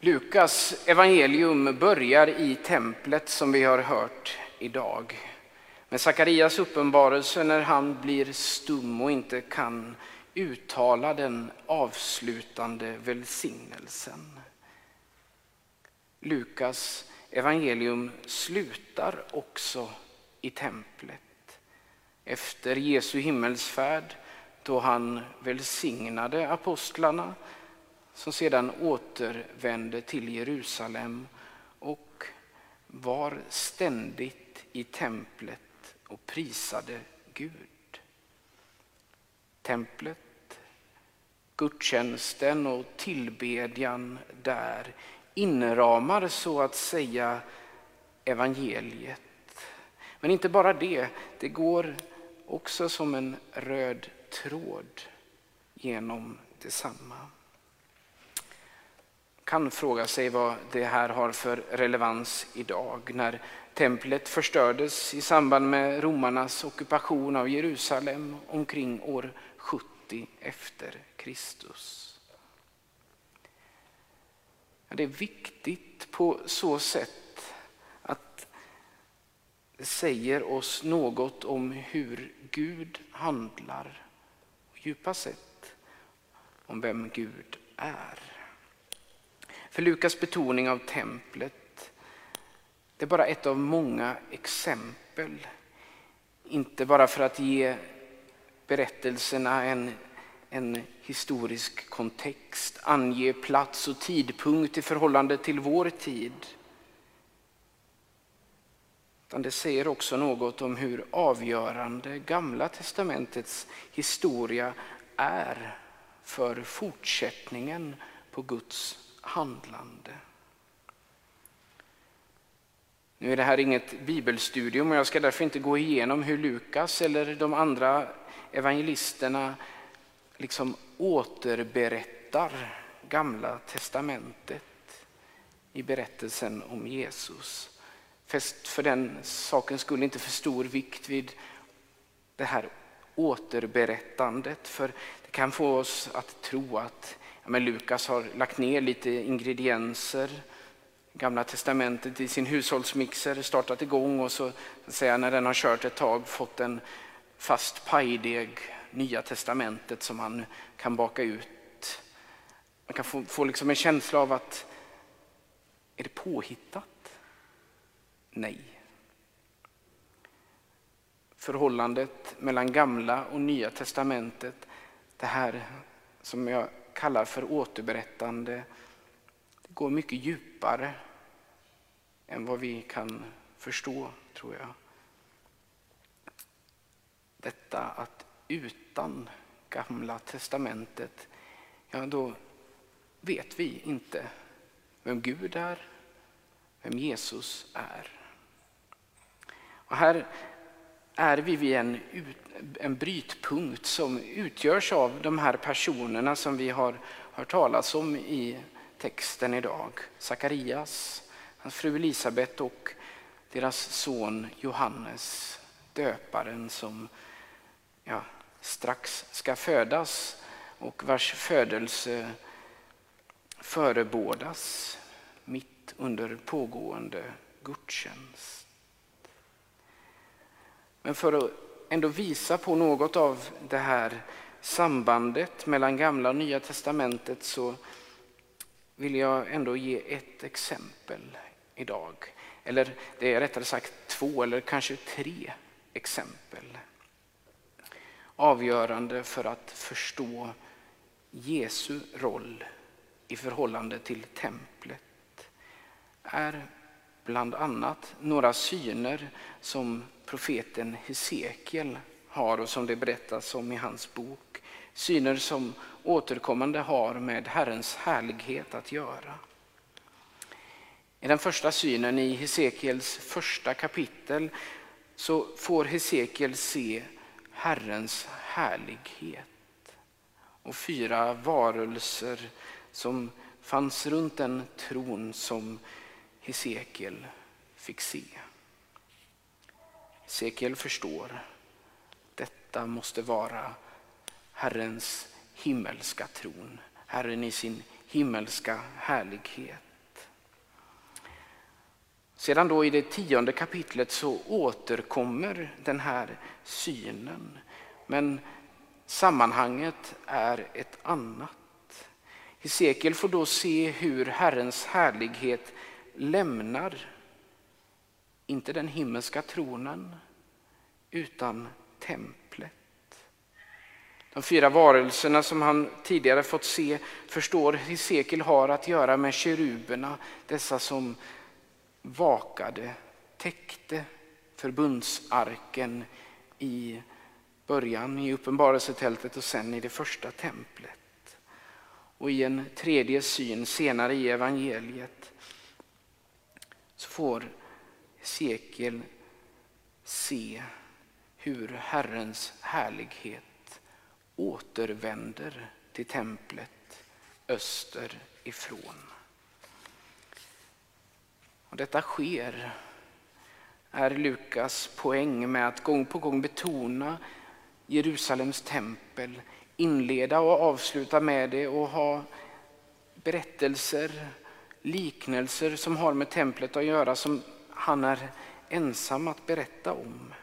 Lukas evangelium börjar i templet som vi har hört idag. Med Sakarias uppenbarelse när han blir stum och inte kan uttala den avslutande välsignelsen. Lukas evangelium slutar också i templet. Efter Jesu himmelsfärd då han välsignade apostlarna som sedan återvände till Jerusalem och var ständigt i templet och prisade Gud. Templet, gudstjänsten och tillbedjan där inramar så att säga evangeliet. Men inte bara det, det går också som en röd tråd genom detsamma. Kan fråga sig vad det här har för relevans idag när templet förstördes i samband med romarnas ockupation av Jerusalem omkring år 70 efter Kristus. Det är viktigt på så sätt att det säger oss något om hur Gud handlar. Djupast sett om vem Gud är. För Lukas betoning av templet, det är bara ett av många exempel. Inte bara för att ge berättelserna en en historisk kontext, ange plats och tidpunkt i förhållande till vår tid. Utan det säger också något om hur avgörande Gamla testamentets historia är för fortsättningen på Guds handlande. Nu är det här inget bibelstudium och jag ska därför inte gå igenom hur Lukas eller de andra evangelisterna liksom återberättar Gamla testamentet i berättelsen om Jesus. Fäst för den saken skulle inte för stor vikt vid det här återberättandet. För det kan få oss att tro att men Lukas har lagt ner lite ingredienser Gamla testamentet i sin hushållsmixer, startat igång och så säga, när den har kört ett tag fått en fast pajdeg Nya testamentet som han kan baka ut. Man kan få, få liksom en känsla av att är det påhittat? Nej. Förhållandet mellan gamla och nya testamentet, det här som jag kallar för återberättande, det går mycket djupare än vad vi kan förstå, tror jag. Detta att utan Gamla testamentet, ja då vet vi inte vem Gud är, vem Jesus är. Och här är vi vid en, en brytpunkt som utgörs av de här personerna som vi har hört talas om i texten idag. Sakarias, hans fru Elisabet och deras son Johannes, döparen som ja, strax ska födas och vars födelse förebådas mitt under pågående gudstjänst. Men för att ändå visa på något av det här sambandet mellan gamla och nya testamentet så vill jag ändå ge ett exempel idag. Eller det är rättare sagt två eller kanske tre exempel avgörande för att förstå Jesu roll i förhållande till templet är bland annat några syner som profeten Hesekiel har och som det berättas om i hans bok. Syner som återkommande har med Herrens härlighet att göra. I den första synen i Hesekiels första kapitel så får Hesekiel se Herrens härlighet och fyra varelser som fanns runt den tron som Hesekiel fick se. Hesekiel förstår detta måste vara Herrens himmelska tron, Herren i sin himmelska härlighet. Sedan då i det tionde kapitlet så återkommer den här synen. Men sammanhanget är ett annat. Hesekiel får då se hur Herrens härlighet lämnar, inte den himmelska tronen, utan templet. De fyra varelserna som han tidigare fått se förstår Hesekiel har att göra med keruberna, dessa som vakade, täckte förbundsarken i början i uppenbarelsetältet och sen i det första templet. Och i en tredje syn senare i evangeliet så får sekel se hur Herrens härlighet återvänder till templet öster ifrån. Och detta sker är Lukas poäng med att gång på gång betona Jerusalems tempel, inleda och avsluta med det och ha berättelser, liknelser som har med templet att göra som han är ensam att berätta om.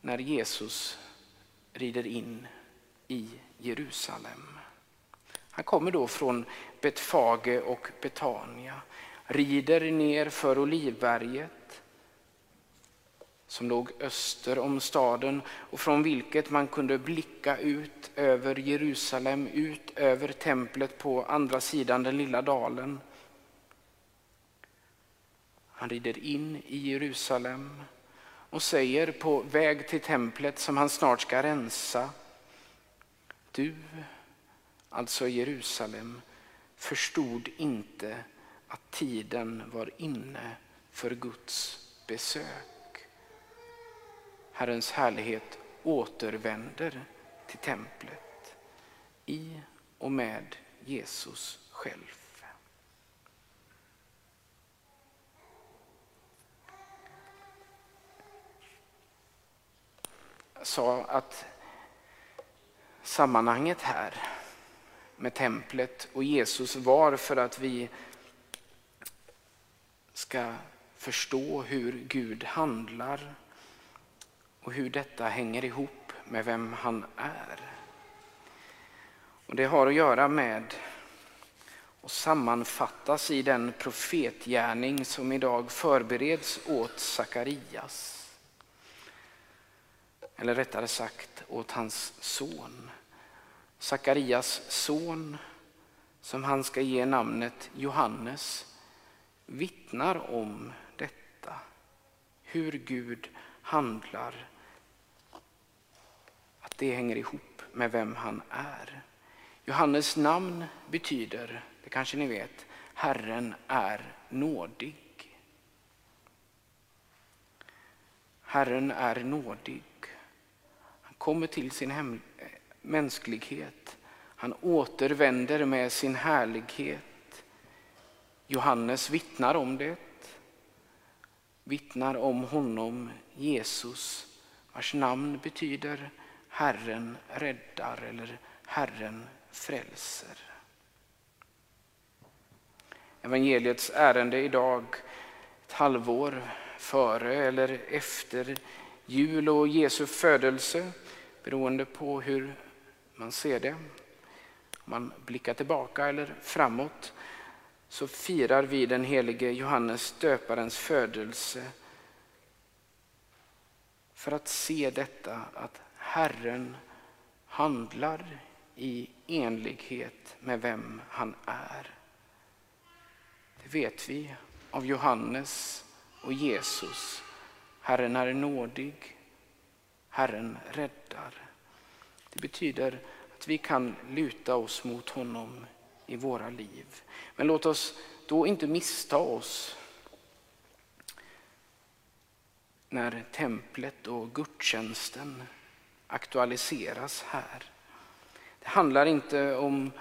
När Jesus rider in i Jerusalem. Han kommer då från Betfage och Betania, rider ner för Olivberget som låg öster om staden och från vilket man kunde blicka ut över Jerusalem, ut över templet på andra sidan den lilla dalen. Han rider in i Jerusalem och säger på väg till templet som han snart ska rensa. Du alltså Jerusalem, förstod inte att tiden var inne för Guds besök. Herrens härlighet återvänder till templet i och med Jesus själv. Jag sa att sammanhanget här med templet och Jesus var för att vi ska förstå hur Gud handlar och hur detta hänger ihop med vem han är. Och Det har att göra med och sammanfattas i den profetgärning som idag förbereds åt Sakarias. Eller rättare sagt åt hans son. Sakarias son, som han ska ge namnet Johannes, vittnar om detta. Hur Gud handlar. Att det hänger ihop med vem han är. Johannes namn betyder, det kanske ni vet, Herren är nådig. Herren är nådig. Kommer till sin hem, eh, mänsklighet. Han återvänder med sin härlighet. Johannes vittnar om det. Vittnar om honom, Jesus, vars namn betyder Herren räddar eller Herren frälser. Evangeliets ärende idag, ett halvår före eller efter jul och Jesu födelse, beroende på hur man ser det. Om man blickar tillbaka eller framåt så firar vi den helige Johannes döparens födelse för att se detta att Herren handlar i enlighet med vem han är. Det vet vi av Johannes och Jesus. Herren är nådig, Herren räddar. Det betyder att vi kan luta oss mot honom i våra liv. Men låt oss då inte missta oss när templet och gudstjänsten aktualiseras här. Det handlar inte om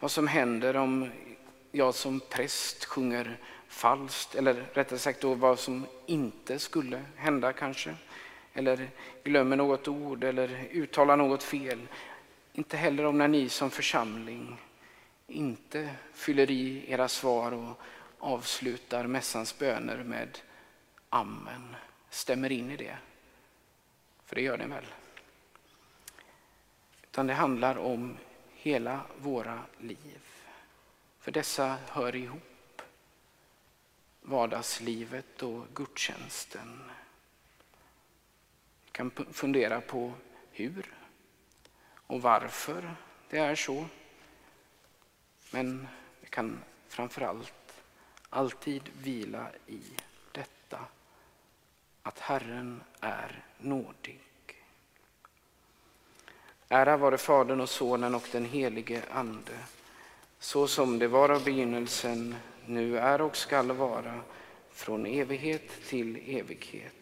vad som händer om jag som präst sjunger falskt eller rättare sagt då vad som inte skulle hända kanske eller glömmer något ord eller uttalar något fel. Inte heller om när ni som församling inte fyller i era svar och avslutar mässans böner med Amen, stämmer in i det. För det gör den väl? Utan det handlar om hela våra liv. För dessa hör ihop. Vardagslivet och gudstjänsten. Vi kan fundera på hur och varför det är så. Men vi kan framförallt alltid vila i detta att Herren är nådig. Ära vare Fadern och Sonen och den helige Ande, så som det var av begynnelsen, nu är och skall vara, från evighet till evighet.